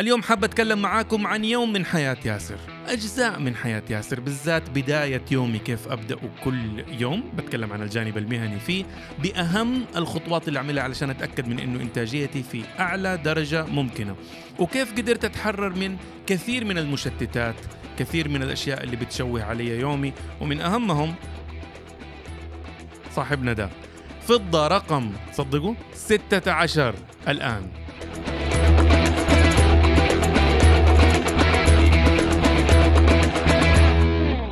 اليوم حاب أتكلم معاكم عن يوم من حياة ياسر. أجزاء من حياة ياسر بالذات بداية يومي كيف أبدأ كل يوم؟ بتكلم عن الجانب المهني فيه. بأهم الخطوات اللي أعملها علشان أتأكد من أنه إنتاجيتي في أعلى درجة ممكنة. وكيف قدرت أتحرر من كثير من المشتتات كثير من الأشياء اللي بتشوه علي يومي. ومن أهمهم صاحبنا ده. فضة رقم صدقوا 16 الآن.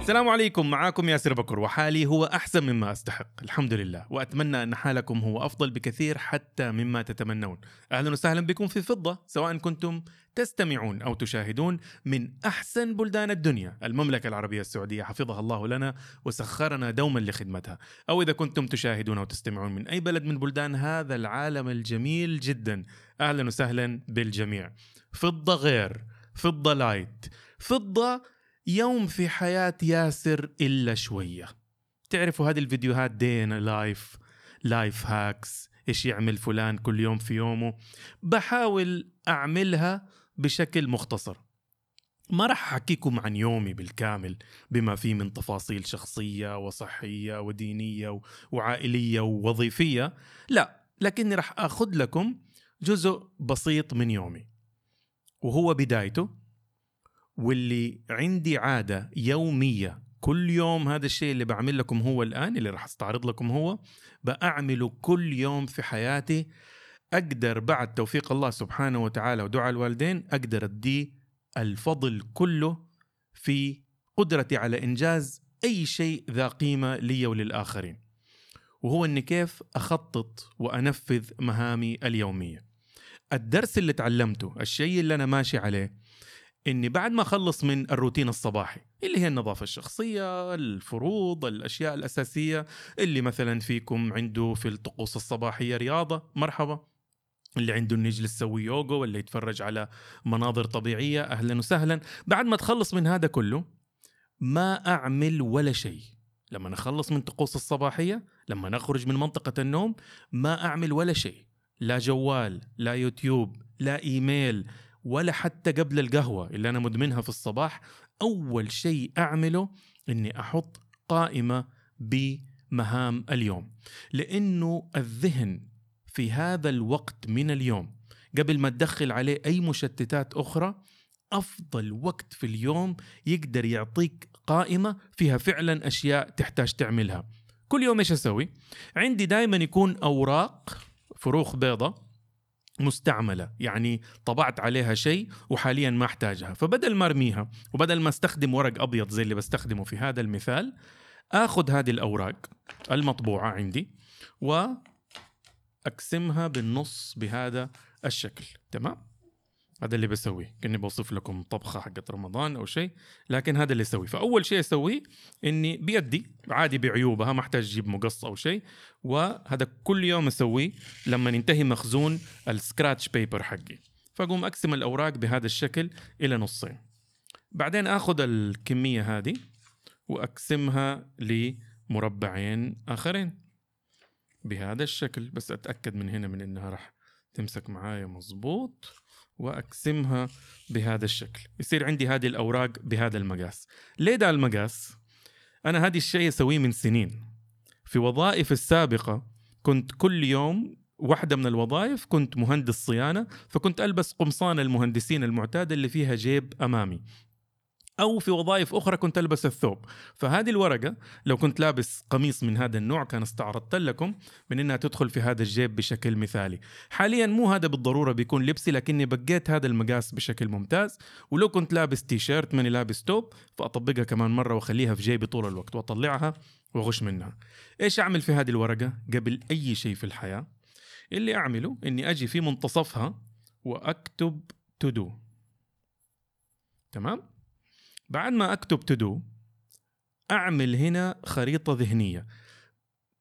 السلام عليكم معاكم ياسر بكر وحالي هو أحسن مما أستحق الحمد لله وأتمنى أن حالكم هو أفضل بكثير حتى مما تتمنون. أهلا وسهلا بكم في فضة سواء كنتم تستمعون أو تشاهدون من أحسن بلدان الدنيا المملكة العربية السعودية حفظها الله لنا وسخرنا دوما لخدمتها. أو إذا كنتم تشاهدون أو تستمعون من أي بلد من بلدان هذا العالم الجميل جدا. أهلا وسهلا بالجميع. فضة غير فضة light فضة يوم في حياة ياسر إلا شوية. تعرفوا هذه الفيديوهات؟ day in life life hacks إيش يعمل فلان كل يوم في يومه. بحاول أعملها بشكل مختصر. ما راح أحكيكم عن يومي بالكامل بما فيه من تفاصيل شخصية وصحية ودينية وعائلية ووظيفية. لا لكني راح أخذ لكم جزء بسيط من يومي. وهو بدايته. واللي عندي عادة يومية كل يوم هذا الشيء اللي بعمل لكم هو الآن اللي راح استعرض لكم هو بأعمله كل يوم في حياتي. أقدر بعد توفيق الله سبحانه وتعالى ودعاء الوالدين أقدر أدي الفضل كله في قدرتي على إنجاز أي شيء ذا قيمة لي وللآخرين. وهو أني كيف أخطط وأنفذ مهامي اليومية. الدرس اللي تعلمته الشيء اللي أنا ماشي عليه إني بعد ما أخلص من الروتين الصباحي اللي هي النظافة الشخصية الفروض الأشياء الأساسية اللي مثلا فيكم عنده في الطقوس الصباحية رياضة مرحبا. اللي عنده انه يجلس يسوي يوغا ولا يتفرج على مناظر طبيعية أهلا وسهلا. بعد ما تخلص من هذا كله ما أعمل ولا شيء. لما نخلص من طقوس الصباحية لما نخرج من منطقة النوم ما أعمل ولا شيء. لا جوال لا يوتيوب لا إيميل ولا حتى قبل القهوة اللي أنا مدمنها في الصباح أول شيء أعمله أني أحط قائمة بمهام اليوم لأنه الذهن في هذا الوقت من اليوم قبل ما تدخل عليه أي مشتتات أخرى أفضل وقت في اليوم يقدر يعطيك قائمة فيها فعلا أشياء تحتاج تعملها كل يوم إيش أسوي؟ عندي دائما يكون أوراق فروخ بيضة مستعملة يعني طبعت عليها شيء وحاليا ما أحتاجها. فبدل ما أرميها وبدل ما أستخدم ورق أبيض زي اللي بستخدمه في هذا المثال آخذ هذه الأوراق المطبوعة عندي وأقسمها بالنص بهذا الشكل. تمام؟ هذا اللي بسويه. كأني بوصف لكم طبخة حقت رمضان أو شيء لكن هذا اللي اسويه فأول شيء أسويه إني بيدي عادي بعيوبها ما أحتاج أجيب مقص أو شيء. وهذا كل يوم أسويه لما ينتهي مخزون السكراتش بيبر حقي. فأقوم أقسم الأوراق بهذا الشكل إلى نصين. بعدين آخذ الكمية هذه وأقسمها لمربعين آخرين. بهذا الشكل بس أتأكد من هنا من إنها راح تمسك معايا مظبوط. وأقسمها بهذا الشكل. يصير عندي هذه الأوراق بهذا المقاس. ليه ده المقاس؟ أنا هذا الشيء أسويه من سنين. في وظائف السابقة كنت كل يوم واحدة من الوظائف كنت مهندس صيانة فكنت ألبس قمصان المهندسين المعتادة اللي فيها جيب أمامي. أو في وظائف أخرى كنت ألبس الثوب. فهذه الورقة لو كنت لابس قميص من هذا النوع كان استعرضت لكم من إنها تدخل في هذا الجيب بشكل مثالي. حاليا مو هذا بالضرورة بيكون لبسي لكني بقيت هذا المقاس بشكل ممتاز. ولو كنت لابس تي شيرت ماني لابس ثوب فأطبقها كمان مرة وأخليها في جيبي طول الوقت وأطلعها وأغش منها. إيش أعمل في هذه الورقة قبل أي شيء في الحياة؟ اللي أعمله إني أجي في منتصفها وأكتب to do تمام؟ بعد ما أكتب to do أعمل هنا خريطة ذهنية.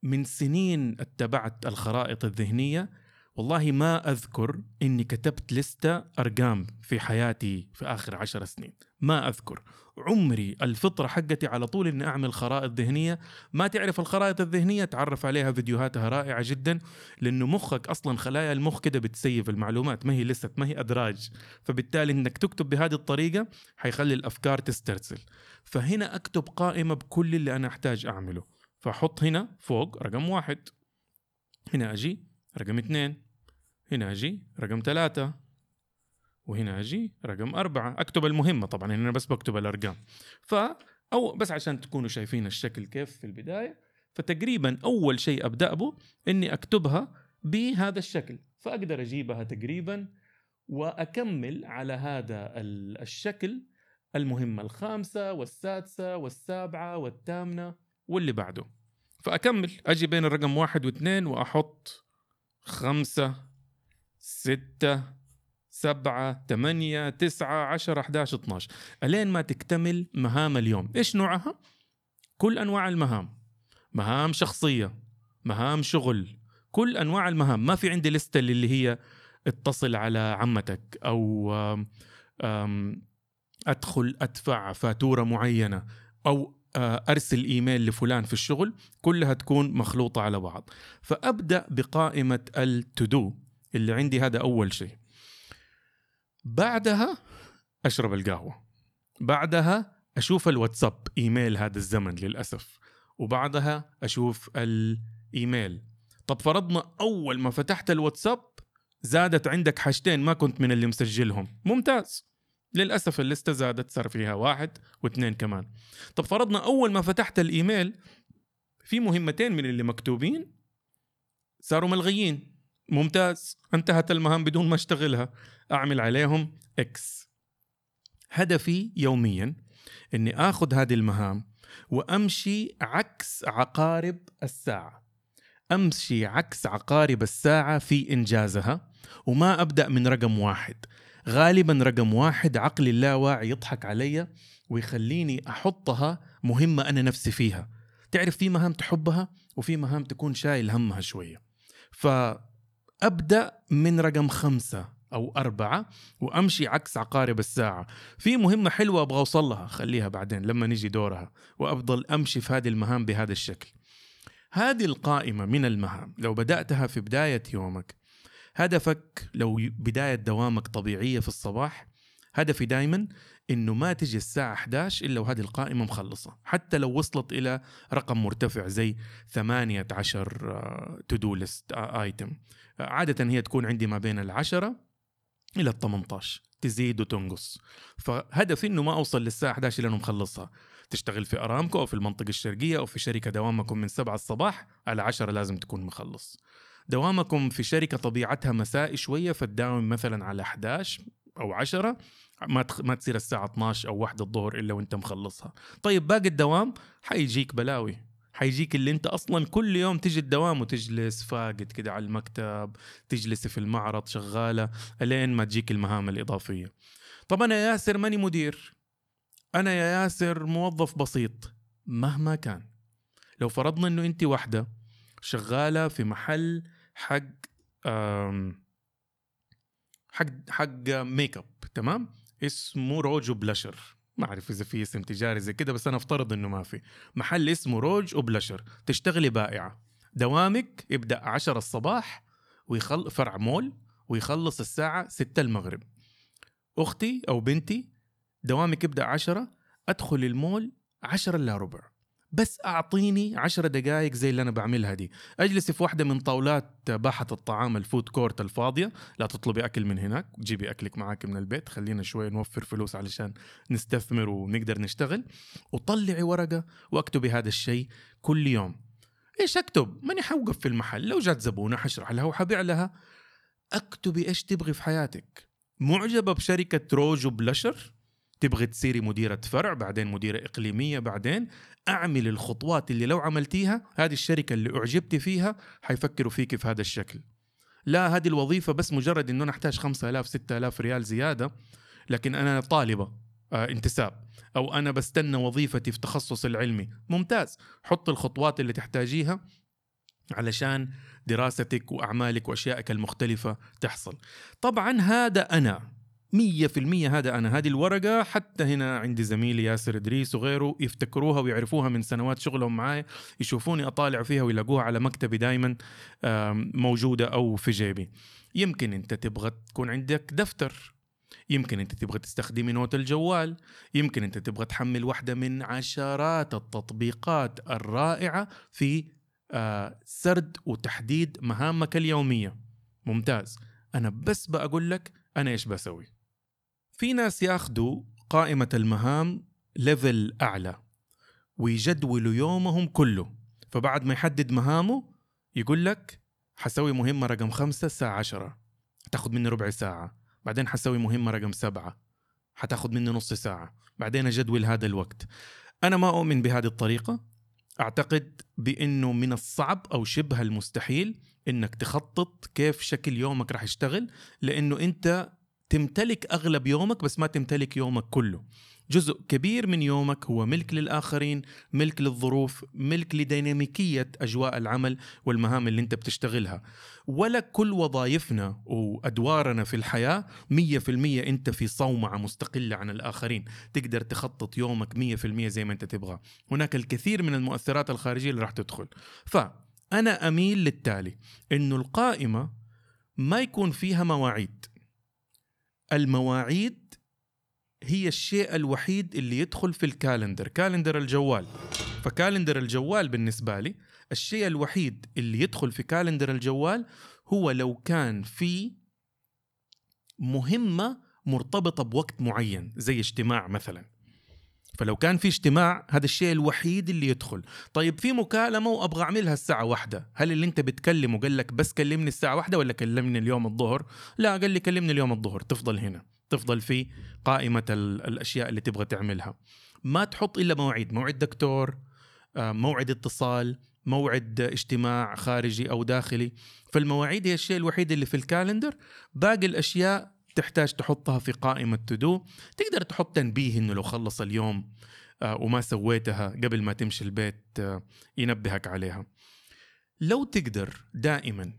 من سنين اتبعت الخرائط الذهنية والله ما أذكر إني كتبت لستة أرقام في حياتي في آخر عشر سنين. ما أذكر. عمري الفطرة حقتي على طول إني أعمل خرائط ذهنية. ما تعرف الخرائط الذهنية؟ تعرف عليها فيديوهاتها رائعة جدا لأنه مخك أصلا خلايا المخ كده بتسيف المعلومات ما هي لسه ما هي أدراج. فبالتالي إنك تكتب بهذه الطريقة حيخلي الأفكار تسترسل. فهنا أكتب قائمة بكل اللي أنا أحتاج أعمله. فأحط هنا فوق رقم واحد. هنا أجي. رقم اثنين. هنا أجي رقم ثلاثة. وهنا أجي رقم أربعة. أكتب المهمة طبعا هنا بس بكتب الأرقام. ف أو بس عشان تكونوا شايفين الشكل كيف في البداية فتقريبا أول شيء أبدأ به إني أكتبها بهذا الشكل. فأقدر أجيبها تقريبا وأكمل على هذا الشكل المهمة الخامسة والسادسة والسابعة والثامنة واللي بعده. فأكمل أجي بين الرقم واحد واثنين وأحط خمسة ستة سبعة ثمانية تسعة عشرة 11 12 ألين ما تكتمل مهام اليوم؟ إيش نوعها؟ كل أنواع المهام. مهام شخصية مهام شغل كل أنواع المهام. ما في عندي لستة اللي هي اتصل على عمتك أو أدخل أدفع فاتورة معينة أو أرسل إيميل لفلان في الشغل كلها تكون مخلوطة على بعض. فأبدأ بقائمة التودو اللي عندي هذا أول شيء. بعدها أشرب القهوة. بعدها أشوف الواتساب إيميل هذا الزمن للأسف. وبعدها أشوف الايميل. طب فرضنا أول ما فتحت الواتساب زادت عندك حاجتين ما كنت من اللي مسجلهم. ممتاز. للأسف الليستة زادت صار فيها واحد واثنين كمان. طب فرضنا أول ما فتحت الإيميل في مهمتين من اللي مكتوبين صاروا ملغيين. ممتاز انتهت المهام بدون ما أشتغلها. أعمل عليهم إكس هدفي يوميا إني آخذ هذه المهام وأمشي عكس عقارب الساعة. أمشي عكس عقارب الساعة في إنجازها وما أبدأ من رقم واحد. غالبا رقم واحد عقلي اللاواعي يضحك علي ويخليني أحطها مهمة أنا نفسي فيها. تعرف في مهام تحبها وفي مهام تكون شايل همها شوية. فأبدأ من رقم خمسة أو أربعة وأمشي عكس عقارب الساعة. في مهمة حلوة أبغى أوصل لها خليها بعدين لما نيجي دورها وأفضل أمشي في هذه المهام بهذا الشكل. هذه القائمة من المهام. لو بدأتها في بداية يومك هدفك لو بداية دوامك طبيعية في الصباح هدفي دائما إنه ما تجي الساعة 11 إلا وهذه القائمة مخلصة، حتى لو وصلت إلى رقم مرتفع زي 18 to do list item. عادة هي تكون عندي ما بين العشرة إلى ال 18 تزيد وتنقص. فهدفي إنه ما أوصل للساعة 11 إلا مخلصها. تشتغل في أرامكو أو في المنطقة الشرقية أو في شركة دوامكم من 7 الصباح على 10 لازم تكون مخلص. دوامكم في شركة طبيعتها مسائي شوية فتداوم مثلا على 11 أو 10 ما. ما تصير الساعة 12 أو 1 الظهر إلا وأنت مخلصها. طيب باقي الدوام حيجيك بلاوي. حيجيك اللي أنت أصلا كل يوم تجي الدوام وتجلس فاقد كده على المكتب تجلسي في المعرض شغالة الين ما تجيك المهام الإضافية. طب أنا يا ياسر ماني مدير. أنا يا ياسر موظف بسيط. مهما كان. لو فرضنا إنه أنت واحدة شغالة في محل حق حق حق ميك اب تمام؟ اسمه روج وبلشر ما أعرف إذا في اسم تجاري زي كده بس أنا أفترض إنه ما في. محل اسمه روج وبلشر تشتغلي بائعة. دوامك يبدأ 10 الصباح ويخل فرع مول ويخلص الساعة 6 المغرب. أختي أو بنتي دوامك يبدأ 10 أدخل المول 10 إلا ربع. بس أعطيني عشرة دقائق زي اللي أنا بعملها دي. اجلس في واحدة من طاولات باحة الطعام ال food court الفاضية. لا تطلبي أكل من هناك جيبي أكلك معاك من البيت. خلينا شوي نوفر فلوس علشان نستثمر ونقدر نشتغل. وطلعي ورقة واكتبي هذا الشيء كل يوم. إيش أكتب؟ ماني حوقف في المحل. لو جات زبونة حشرح لها وحبيع لها. اكتبي إيش تبغي في حياتك. معجبة بشركة روج وبلشر تبغي تصيري مديرة فرع بعدين مديرة إقليمية بعدين أعمل الخطوات اللي لو عملتيها هذه الشركة اللي أعجبتي فيها حيفكروا فيك في هذا الشكل. لا هذه الوظيفة بس مجرد أنه أنا أحتاج 5000 6000 ريال زيادة لكن أنا طالبة آه انتساب أو أنا بستنى وظيفتي في تخصص العلمي. ممتاز. حط الخطوات اللي تحتاجيها علشان دراستك وأعمالك وأشيائك المختلفة تحصل. طبعا هذا أنا. مية في المية هذا أنا هذه الورقة حتى هنا عندي زميلي ياسر إدريس وغيره يفتكروها ويعرفوها من سنوات شغلهم معي يشوفوني أطالع فيها ويلاقوها على مكتبي دايما موجودة أو في جيبي. يمكن أنت تبغى تكون عندك دفتر يمكن أنت تبغى تستخدمي نوت الجوال يمكن أنت تبغى تحمل واحدة من عشرات التطبيقات الرائعة في آه، سرد وتحديد مهامك اليومية. ممتاز. أنا بس بقول لك أنا إيش بسوي؟ في ناس ياخدوا قائمة المهام ليفل أعلى ويجدولوا يومهم كله. فبعد ما يحدد مهامه يقول لك حسوي مهمة رقم خمسة الساعة عشرة تاخذ مني ربع ساعة. بعدين حسوي مهمة رقم سبعة حتاخذ مني نص ساعة. بعدين أجدول هذا الوقت. أنا ما أؤمن بهذه الطريقة. أعتقد بأنه من الصعب أو شبه المستحيل أنك تخطط كيف شكل يومك راح يشتغل لأنه أنت تمتلك أغلب يومك بس ما تمتلك يومك كله. جزء كبير من يومك هو ملك للآخرين ملك للظروف ملك لديناميكية أجواء العمل والمهام اللي أنت بتشتغلها. ولا كل وظائفنا وأدوارنا في في المية أنت في صومعة مستقلة عن الآخرين. تقدر تخطط يومك مية في المية زي ما أنت تبغى. هناك الكثير من المؤثرات الخارجية اللي راح تدخل. فأنا أميل للتالي أنه القائمة ما يكون فيها مواعيد. المواعيد هي الشيء الوحيد اللي يدخل في ال calendar، calendar الجوال. ف calendar الجوال بالنسبة لي الشيء الوحيد اللي يدخل في calendar الجوال هو لو كان في مهمة مرتبطة بوقت معين زي اجتماع مثلا. فلو كان في اجتماع هذا الشيء الوحيد اللي يدخل. طيب في مكالمة وأبغى أعملها الساعة واحدة. هل اللي أنت بتكلمه قال لك بس كلمني الساعة واحدة ولا كلمني اليوم الظهر؟ لا قال لي كلمني اليوم الظهر. تفضل هنا. تفضل في قائمة الأشياء اللي تبغى تعملها. ما تحط إلا مواعيد. موعد دكتور آه، موعد اتصال موعد اجتماع خارجي أو داخلي. فالمواعيد هي الشيء الوحيد اللي في الكالندر. باقي الأشياء تحتاج تحطها في قائمة تدو تقدر تحط تنبيه إنه لو خلص اليوم آه، وما سويتها قبل ما تمشي البيت آه، ينبهك عليها. لو تقدر دائما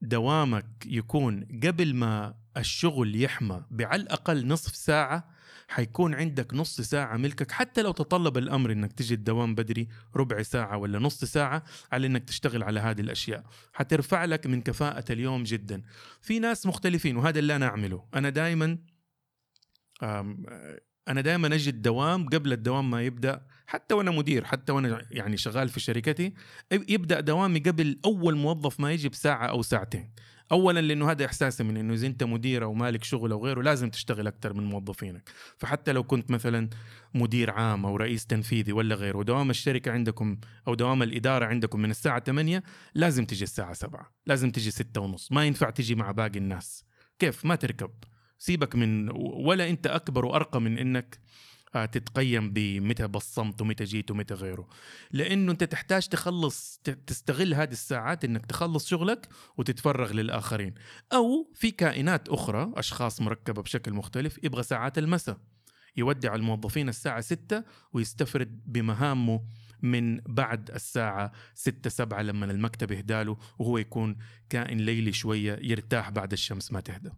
دوامك يكون قبل ما الشغل يحمى بعلى الأقل نصف ساعة حيكون عندك نص ساعة ملكك حتى لو تطلب الأمر إنك تجي الدوام بدري ربع ساعة ولا نص ساعة على إنك تشتغل على هذه الأشياء. حترفع لك من كفاءة اليوم جدا. في ناس مختلفين وهذا اللي أنا أعمله. أنا دائما أنا دائما أجي الدوام قبل الدوام ما يبدأ حتى وأنا مدير حتى وأنا يعني شغال في شركتي يبدأ دوامي قبل أول موظف ما يجي بساعة أو ساعتين. اولا لأنه هذا احساسي من إنه إذا أنت مدير أو مالك شغل أو غيره لازم تشتغل أكثر من موظفينك. فحتى لو كنت مثلا مدير عام أو رئيس تنفيذي ولا غيره ودوام الشركة عندكم أو دوام الإدارة عندكم من الساعة 8 لازم تجي الساعة 7 لازم تجي 6 ونص ما ينفع تجي مع باقي الناس. كيف؟ ما تركب. سيبك من ولا أنت أكبر وأرقى من إنك تتقيم بمتى بصمت ومتى جيت ومتى غيره. لأنه أنت تحتاج تخلص تستغل هذه الساعات إنك تخلص شغلك وتتفرغ للآخرين. أو في كائنات أخرى أشخاص مركبة بشكل مختلف يبغى ساعات المساء. يودع الموظفين الساعة 6 ويستفرد بمهامه من بعد الساعة 6 7 لما المكتب يهداله وهو يكون كائن ليلي شوية يرتاح بعد الشمس ما تهدى.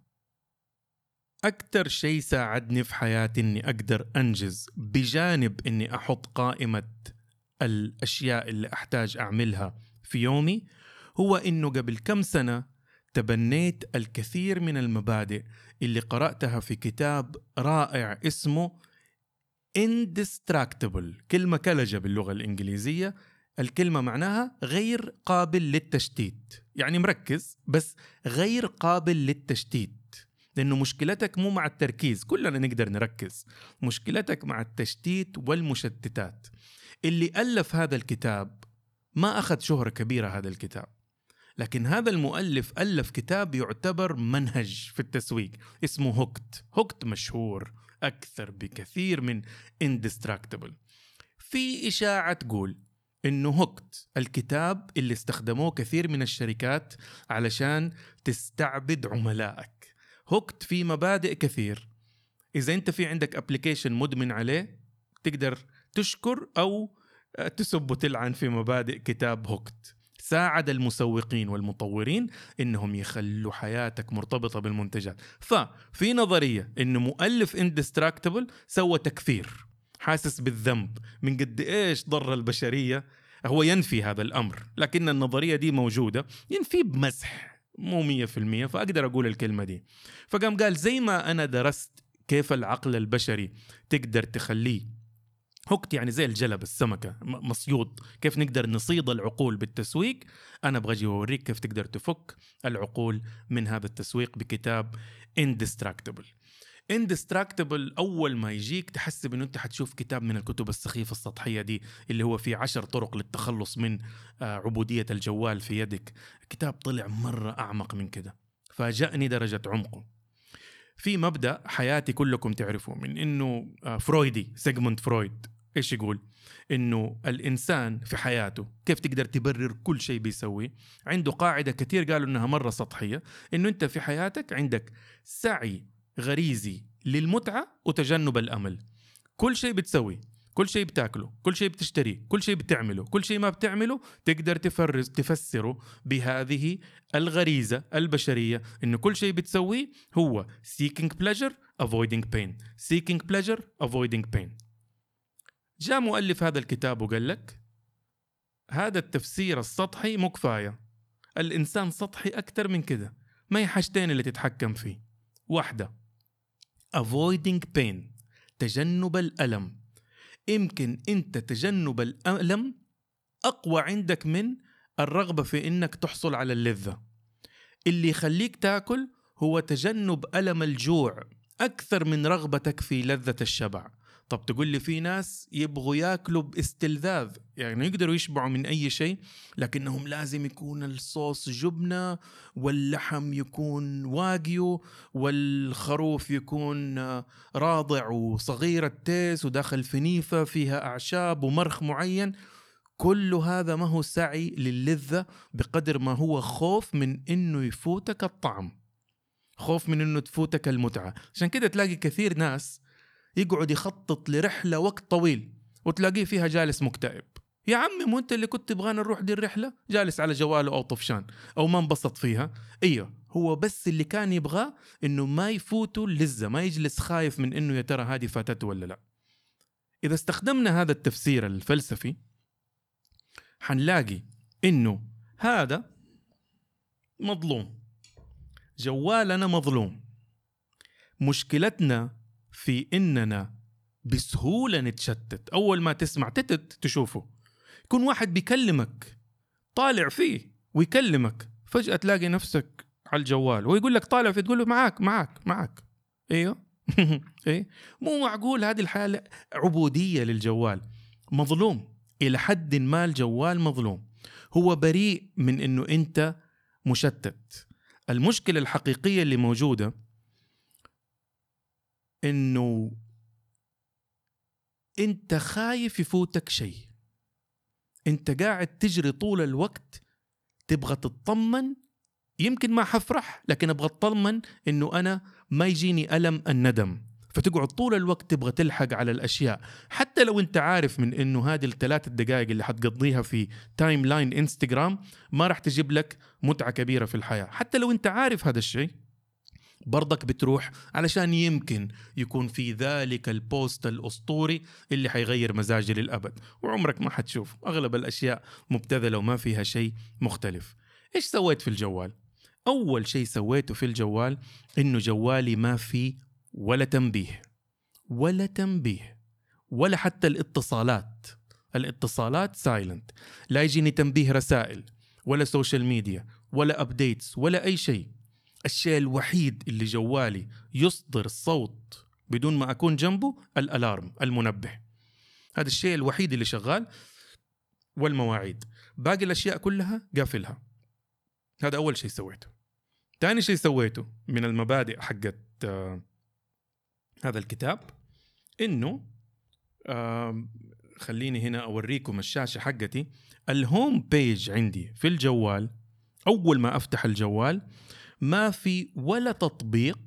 أكثر شيء ساعدني في حياتي إني أقدر أنجز بجانب إني أحط قائمة الأشياء اللي أحتاج أعملها في يومي هو إنه قبل كم سنة تبنيت الكثير من المبادئ اللي قرأتها في كتاب رائع اسمه Indistractable كلمة كلجة باللغة الإنجليزية. الكلمة معناها غير قابل للتشتيت. يعني مركز بس غير قابل للتشتيت. لأنه مشكلتك مو مع التركيز كلنا نقدر نركز. مشكلتك مع التشتيت والمشتتات. اللي ألف هذا الكتاب ما أخذ شهرة كبيرة هذا الكتاب. لكن هذا المؤلف ألف كتاب يعتبر منهج في التسويق اسمه Hooked. Hooked مشهور أكثر بكثير من Indistractable في إشاعة تقول إنه Hooked الكتاب اللي استخدموه كثير من الشركات علشان تستعبد عملائك. Hooked في مبادئ كثير. إذا أنت في عندك application مدمن عليه تقدر تشكر أو تسب وتلعن في مبادئ كتاب Hooked ساعد المسوقين والمطورين إنهم يخلوا حياتك مرتبطة بالمنتجات. ففي نظرية انه مؤلف Indistractable سوى تكفير. حاسس بالذنب. من قد إيش ضر البشرية؟ هو ينفي هذا الأمر. لكن النظرية دي موجودة. ينفي بمزح مو مية في المية فأقدر أقول الكلمة دي. فقام قال زي ما أنا درست كيف العقل البشري تقدر تخليه. Hooked يعني زي الجلب السمكة مصيود كيف نقدر نصيد العقول بالتسويق؟ أنا أبغى أجي أوريك كيف تقدر تفك العقول من هذا التسويق بكتاب Indistractable، Indistractable أول ما يجيك تحسب انه أنت حتشوف كتاب من الكتب السخيفة السطحية دي اللي هو فيه عشر طرق للتخلص من آه، عبودية الجوال في يدك. كتاب طلع مرة أعمق من كده. فاجأني درجة عمقه. في مبدأ حياتي كلكم تعرفوا من إنه آه، فرويدي سيجموند فرويد. إيش يقول؟ إنه الإنسان في حياته كيف تقدر تبرر كل شيء بيسويه؟ عنده قاعدة كثير قالوا إنها مرة سطحية. إنه أنت في حياتك عندك سعي غريزي للمتعة وتجنب الأمل. كل شيء بتسويه كل شيء بتاكله كل شيء بتشتريه كل شيء بتعمله كل شيء ما بتعمله تقدر تفرز تفسره بهذه الغريزة البشرية إنه كل شيء بتسويه هو seeking pleasure avoiding pain. seeking pleasure avoiding pain. جاء مؤلف هذا الكتاب وقال لك هذا التفسير السطحي مو كفاية. الإنسان سطحي أكثر من كده. ما هي حاجتين اللي تتحكم فيه. واحدة avoiding pain تجنب الألم. يمكن أنت تجنب الألم أقوى عندك من الرغبة في إنك تحصل على اللذة. اللي يخليك تاكل هو تجنب ألم الجوع أكثر من رغبتك في لذة الشبع. طب تقول لي في ناس يبغوا ياكلوا باستلذاذ يعني يقدروا يشبعوا من أي شيء لكنهم لازم يكون الصوص جبنة واللحم يكون واقيو والخروف يكون راضع وصغير التيس وداخل فنيفة فيها أعشاب ومرخ معين. كل هذا ما هو سعي للذة بقدر ما هو خوف من إنه يفوتك الطعم خوف من إنه تفوتك المتعة. عشان كده تلاقي كثير ناس يقعد يخطط لرحلة وقت طويل وتلاقيه فيها جالس مكتئب. يا عمي مو أنت اللي كنت تبغانا نروح دي الرحلة؟ جالس على جواله أو طفشان أو ما انبسط فيها. إيوه هو بس اللي كان يبغاه إنه ما يفوته اللذه ما يجلس خايف من إنه يا ترى هذه فاتته ولا لا. إذا استخدمنا هذا التفسير الفلسفي حنلاقي إنه هذا مظلوم. جوالنا مظلوم. مشكلتنا في إننا بسهولة نتشتت. أول ما تسمع تتت تشوفه. يكون واحد بيكلمك طالع فيه ويكلمك فجأة تلاقي نفسك على الجوال ويقول لك طالع فيه تقول له معاك معاك معاك. إيوه؟ إيه؟ مو معقول هذه الحالة عبودية للجوال. مظلوم. إلى حد ما الجوال مظلوم. هو بريء من إنه أنت مشتت. المشكلة الحقيقية اللي موجودة إنه أنت خايف يفوتك شيء. أنت قاعد تجري طول الوقت تبغى تطمن. يمكن ما حفرح لكن أبغى أطمن إنه أنا ما يجيني ألم الندم. فتقعد طول الوقت تبغى تلحق على الأشياء. حتى لو أنت عارف من إنه هذه الثلاث دقائق اللي حتقضيها في timeline انستغرام ما راح تجيب لك متعة كبيرة في الحياة. حتى لو أنت عارف هذا الشيء برضك بتروح علشان يمكن يكون في ذلك ال post الأسطوري اللي حيغير مزاجي للأبد. وعمرك ما حتشوف أغلب الأشياء مبتذلة وما فيها شيء مختلف. إيش سويت في الجوال؟ أول شيء سويته في الجوال إنه جوالي ما فيه ولا تنبيه. ولا تنبيه. ولا حتى الاتصالات. الاتصالات silent لا يجيني تنبيه رسائل ولا social media ولا updates ولا أي شيء. الشيء الوحيد اللي جوالي يصدر صوت بدون ما أكون جنبه ال alarm المنبه. هذا الشيء الوحيد اللي شغال والمواعيد. باقي الأشياء كلها قافلها. هذا أول شيء سويته. ثاني شيء سويته من المبادئ حقت آه هذا الكتاب إنه خليني هنا أوريكم الشاشة حقتي. الهوم بيج عندي في الجوال أول ما أفتح الجوال ما في ولا تطبيق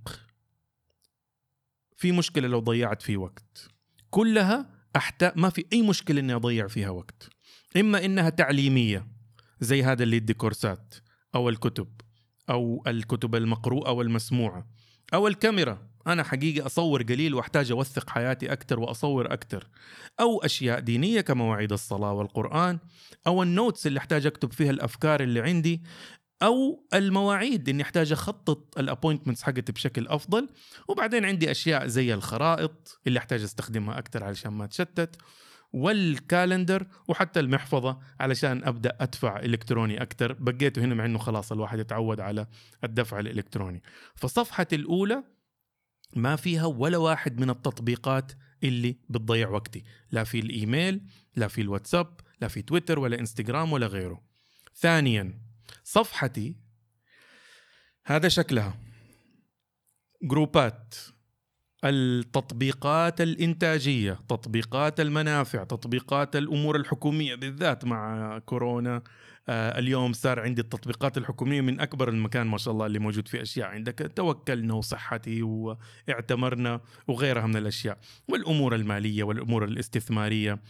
في مشكلة لو ضيعت فيه وقت. كلها أحتاج ما في أي مشكلة إني أضيع فيها وقت. إما إنها تعليمية زي هذا اللي يدي كورسات أو الكتب أو الكتب المقروءة والمسموعة أو الكاميرا. أنا حقيقة أصور قليل وأحتاج أوثق حياتي أكثر وأصور أكثر أو أشياء دينية كمواعيد الصلاة والقرآن أو ال notes اللي أحتاج أكتب فيها الأفكار اللي عندي. أو المواعيد إني أحتاج أخطط ال appointments حقتي بشكل أفضل. وبعدين عندي أشياء زي الخرائط اللي أحتاج أستخدمها أكثر علشان ما تشتت والكالندر وحتى المحفظة علشان أبدأ أدفع إلكتروني أكثر. بقيته هنا مع إنه خلاص الواحد يتعود على الدفع الإلكتروني. فصفحتي الأولى ما فيها ولا واحد من التطبيقات اللي بتضيع وقتي. لا في الإيميل لا في الواتساب لا في تويتر ولا إنستغرام ولا غيره. ثانيا صفحتي هذا شكلها. جروبات. التطبيقات الإنتاجية تطبيقات المنافع تطبيقات الأمور الحكومية بالذات مع كورونا. آه اليوم صار عندي التطبيقات الحكومية من أكبر المكان ما شاء الله اللي موجود فيه أشياء عندك. توكلنا وصحتي واعتمرنا وغيرها من الأشياء. والأمور المالية والأمور الاستثمارية.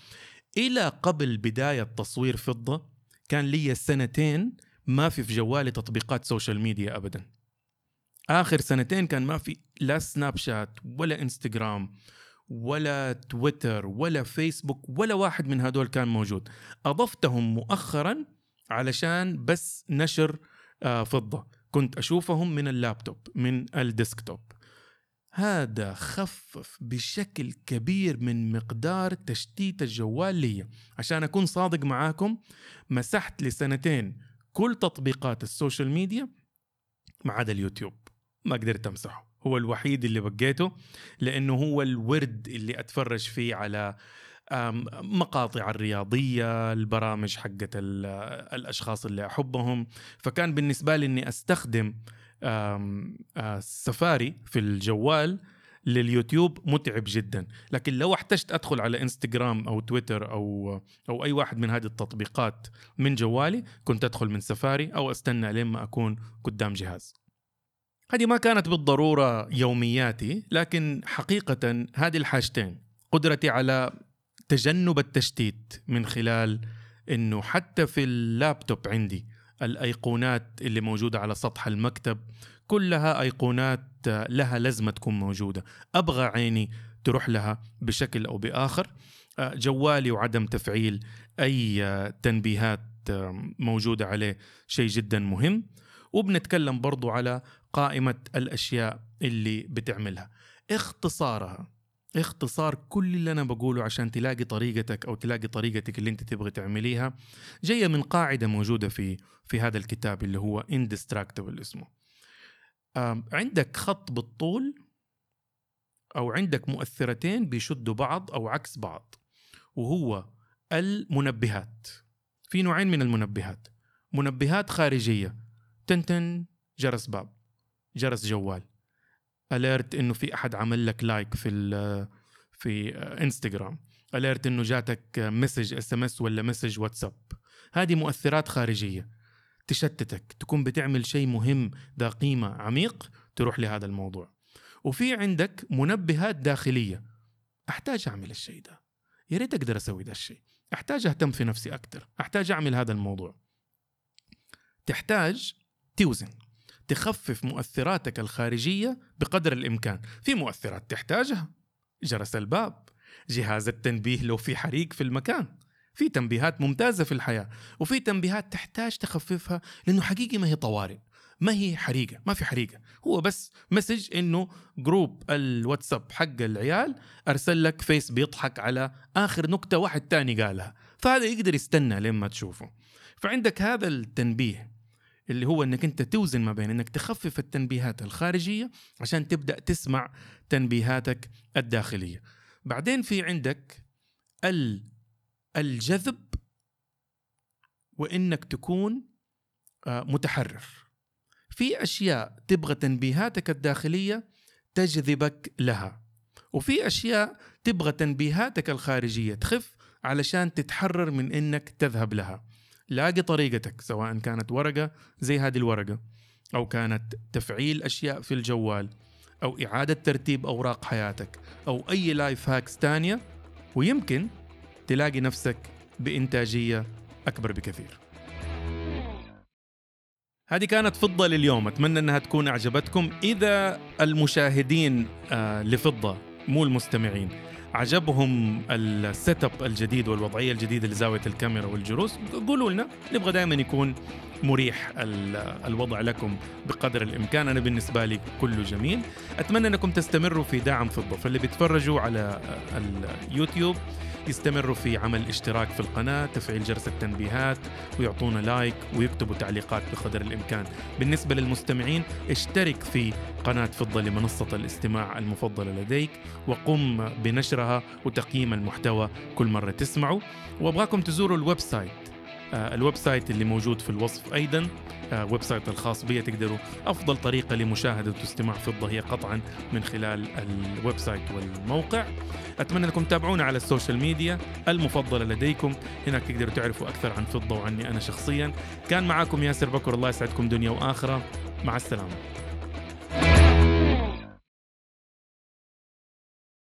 إلى قبل بداية تصوير فضة كان لي سنتين ما في في جوالي تطبيقات social media ابدا. آخر سنتين كان ما في لا سناب شات ولا انستغرام ولا تويتر ولا فيسبوك ولا واحد من هدول كان موجود. أضفتهم مؤخرا علشان بس نشر آه، فضة. كنت أشوفهم من اللابتوب من ال desktop. هذا خفف بشكل كبير من مقدار تشتيت الجوال لي. عشان أكون صادق معاكم مسحت لسنتين كل تطبيقات ال social media ما عدا اليوتيوب ما قدرت امسحه هو الوحيد اللي بقيته لأنه هو الورد اللي أتفرج فيه على مقاطع الرياضية البرامج حقت الأشخاص اللي أحبهم. فكان بالنسبة لي أني أستخدم سفاري في الجوال لليوتيوب متعب جدا. لكن لو احتجت أدخل على إنستغرام أو تويتر أو أو أي واحد من هذه التطبيقات من جوالي كنت أدخل من سفاري أو أستنى لين ما أكون قدام جهاز. هذه ما كانت بالضرورة يومياتي لكن حقيقة هذه الحاجتين قدرتي على تجنب التشتيت من خلال إنه حتى في اللابتوب عندي الأيقونات اللي موجودة على سطح المكتب كلها أيقونات لها لازمة تكون موجودة. أبغى عيني تروح لها بشكل أو بآخر. آه، جوالي وعدم تفعيل أي تنبيهات موجودة عليه شيء جدا مهم. وبنتكلم برضو على قائمة الأشياء اللي بتعملها. اختصارها. اختصار كل اللي أنا بقوله عشان تلاقي طريقتك أو تلاقي طريقتك اللي أنت تبغي تعمليها. جاية من قاعدة موجودة في في هذا الكتاب اللي هو اندستراكتبل اسمه. عندك خط بالطول أو عندك مؤثرتين بيشدوا بعض أو عكس بعض وهو المنبهات. في نوعين من المنبهات. منبهات خارجية. تنتن جرس باب. جرس جوال. alert إنه في أحد عمل لك like في في انستغرام alert إنه جاتك message SMS ولا message واتساب هذه مؤثرات خارجية. تشتتك تكون بتعمل شيء مهم ذا قيمة عميق تروح لهذا الموضوع. وفي عندك منبهات داخلية. أحتاج أعمل الشيء ده. يا ريت أقدر أسوي ده الشيء. أحتاج أهتم في نفسي أكثر أحتاج أعمل هذا الموضوع. تحتاج توزن. تخفف مؤثراتك الخارجية بقدر الإمكان. في مؤثرات تحتاجها. جرس الباب. جهاز التنبيه لو في حريق في المكان. في تنبيهات ممتازة في الحياة وفي تنبيهات تحتاج تخففها لأنه حقيقي ما هي طوارئ ما هي حريقة ما في حريقة. هو بس message إنه group الواتساب حق العيال أرسل لك face بيضحك على آخر نكتة واحد تاني قالها. فهذا يقدر يستنى لين ما تشوفه. فعندك هذا التنبيه اللي هو إنك أنت توزن ما بين إنك تخفف التنبيهات الخارجية عشان تبدأ تسمع تنبيهاتك الداخلية. بعدين في عندك الجذب وإنك تكون آه، متحرر. في أشياء تبغى تنبيهاتك الداخلية تجذبك لها. وفي أشياء تبغى تنبيهاتك الخارجية تخف علشان تتحرر من إنك تذهب لها. لاقي طريقتك سواء كانت ورقة زي هذه الورقة أو كانت تفعيل أشياء في الجوال أو إعادة ترتيب أوراق حياتك أو أي life hacks تانية. ويمكن تلاقي نفسك بإنتاجية أكبر بكثير. هذه كانت فضة لليوم. أتمنى أنها تكون أعجبتكم. إذا المشاهدين آه، لفضة مو المستمعين عجبهم ال setup الجديد والوضعية الجديدة لزاوية الكاميرا والجلوس قولوا لنا. نبغى دائما يكون مريح الوضع لكم بقدر الإمكان. أنا بالنسبة لي كله جميل. أتمنى أنكم تستمروا في دعم فضه فاللي بيتفرجوا على اليوتيوب يستمروا في عمل اشتراك في القناة تفعيل جرس التنبيهات ويعطونا لايك ويكتبوا تعليقات بقدر الإمكان. بالنسبة للمستمعين اشترك في قناة فضة لمنصة الاستماع المفضلة لديك وقم بنشرها وتقييم المحتوى كل مرة تسمعه وأبغاكم تزوروا ال website ال website اللي موجود في الوصف أيضا آه، website الخاص بي تقدروا أفضل طريقة لمشاهدة واستماع فضة هي قطعا من خلال ال website والموقع. أتمنى أنكم تتابعونا على ال social media المفضلة لديكم. هناك تقدروا تعرفوا أكثر عن فضة وعني أنا شخصيا. كان معاكم ياسر بكر الله يسعدكم دنيا وآخرة. مع السلامة.